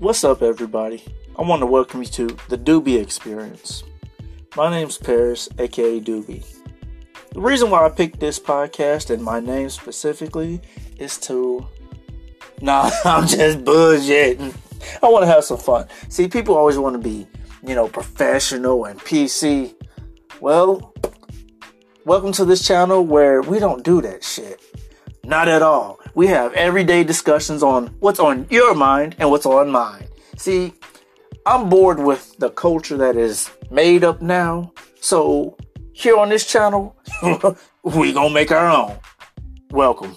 What's up, everybody? I want to welcome you to the Duebee Experience. My name's Paris, aka Duebee. The reason why I picked this podcast and my name specifically is to. Nah, I'm just bullshitting. I want to have some fun. See, people always want to be, you know, professional and PC. Well, welcome to this channel where we don't do that shit. Not at all. We have everyday discussions on what's on your mind and what's on mine. See, I'm bored with the culture that is made up now. So, here on this channel, we gonna make our own. Welcome.